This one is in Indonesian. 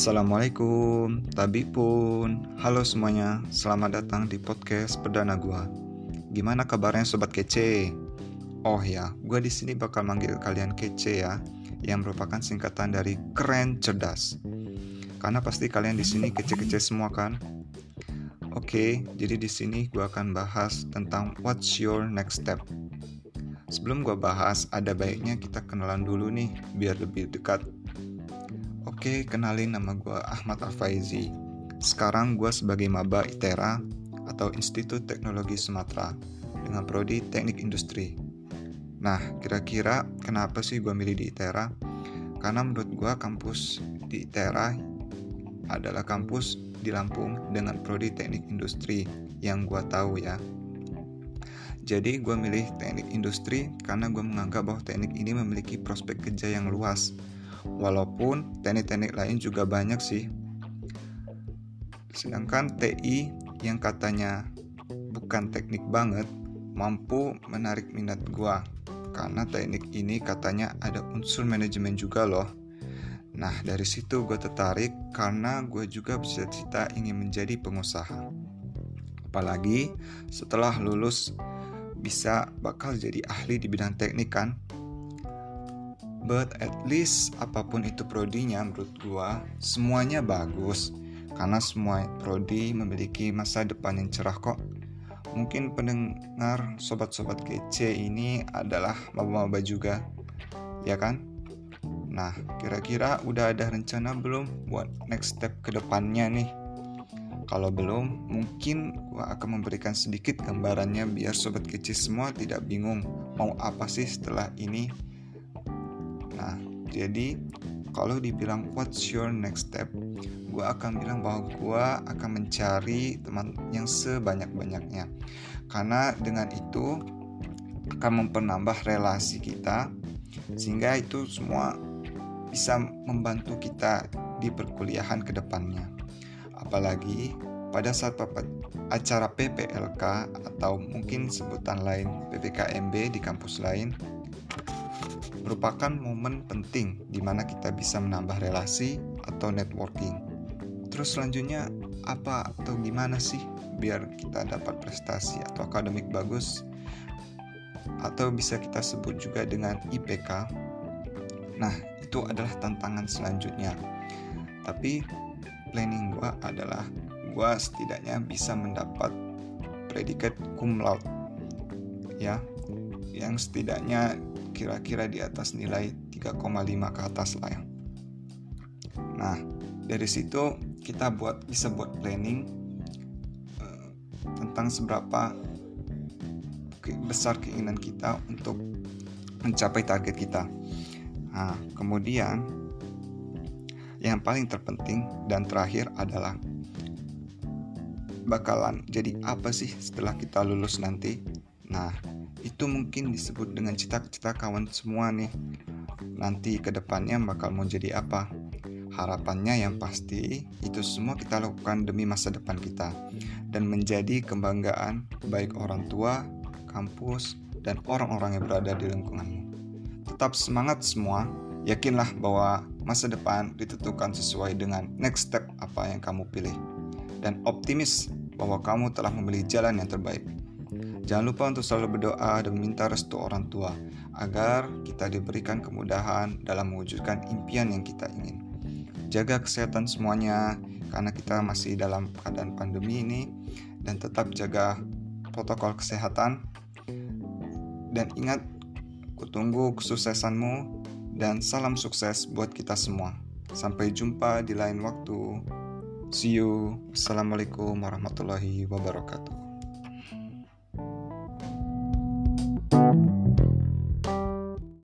Assalamualaikum, tabi pun. Halo semuanya, selamat datang di podcast perdana gua. Gimana kabarnya sobat kece? Oh ya, gua di sini bakal manggil kalian kece ya, yang merupakan singkatan dari keren cerdas. Karena pasti kalian di sini kece-kece semua kan? Oke, jadi di sini gua akan bahas tentang what's your next step. Sebelum gua bahas, ada baiknya kita kenalan dulu nih, biar lebih dekat Oke, kenalin nama gue Ahmad Afaizi. Sekarang gue sebagai maba ITERA atau Institut Teknologi Sumatera dengan prodi Teknik Industri. Nah, kira-kira kenapa sih gue milih di ITERA? Karena menurut gue kampus di ITERA adalah kampus di Lampung dengan prodi Teknik Industri yang gue tahu ya. Jadi gue milih teknik industri karena gue menganggap bahwa teknik ini memiliki prospek kerja yang luas Walaupun teknik-teknik lain juga banyak sih. Sedangkan TI yang katanya bukan teknik banget mampu menarik minat gua karena teknik ini katanya ada unsur manajemen juga loh. Nah dari situ gue tertarik karena gue juga cerita ingin menjadi pengusaha. Apalagi setelah lulus bisa bakal jadi ahli di bidang teknik kan But at least apa pun itu prodinya menurut gua semuanya bagus karena semua prodi memiliki masa depan yang cerah kok. Mungkin pendengar sobat-sobat kece ini adalah maba-maba juga, ya kan? Nah, kira-kira udah ada rencana belum buat next step ke depannya nih? Kalau belum, mungkin gua akan memberikan sedikit gambarannya biar sobat kece semua tidak bingung mau apa sih setelah ini Nah, jadi kalau dibilang what's your next step, gue akan bilang bahwa gue akan mencari teman yang sebanyak-banyaknya. Karena dengan itu akan mempenambah relasi kita, sehingga itu semua bisa membantu kita di perkuliahan ke depannya. Apalagi pada saat acara PPLK atau mungkin sebutan lain PPKMB di kampus lain, merupakan momen penting di mana kita bisa menambah relasi atau networking. Terus selanjutnya apa atau gimana sih biar kita dapat prestasi atau akademik bagus atau bisa kita sebut juga dengan IPK. Nah, itu adalah tantangan selanjutnya. Tapi planning gua adalah gua setidaknya bisa mendapat predikat cum laude ya yang setidaknya kira-kira di atas nilai 3,5 ke atas lah ya. Nah, dari situ kita buat bisa buat planning uh, tentang seberapa besar keinginan kita untuk mencapai target kita. Nah, kemudian yang paling terpenting dan terakhir adalah bakalan jadi apa sih setelah kita lulus nanti? Nah, itu mungkin disebut dengan cita-cita kawan semua nih. Nanti ke depannya bakal mau jadi apa? Harapannya yang pasti itu semua kita lakukan demi masa depan kita dan menjadi kebanggaan baik orang tua, kampus, dan orang-orang yang berada di lingkunganmu. Tetap semangat semua, yakinlah bahwa masa depan ditentukan sesuai dengan next step apa yang kamu pilih. Dan optimis bahwa kamu telah memilih jalan yang terbaik. Jangan lupa untuk selalu berdoa dan meminta restu orang tua agar kita diberikan kemudahan dalam mewujudkan impian yang kita ingin. Jaga kesehatan semuanya karena kita masih dalam keadaan pandemi ini dan tetap jaga protokol kesehatan. Dan ingat, kutunggu kesuksesanmu dan salam sukses buat kita semua. Sampai jumpa di lain waktu. See you. Assalamualaikum warahmatullahi wabarakatuh.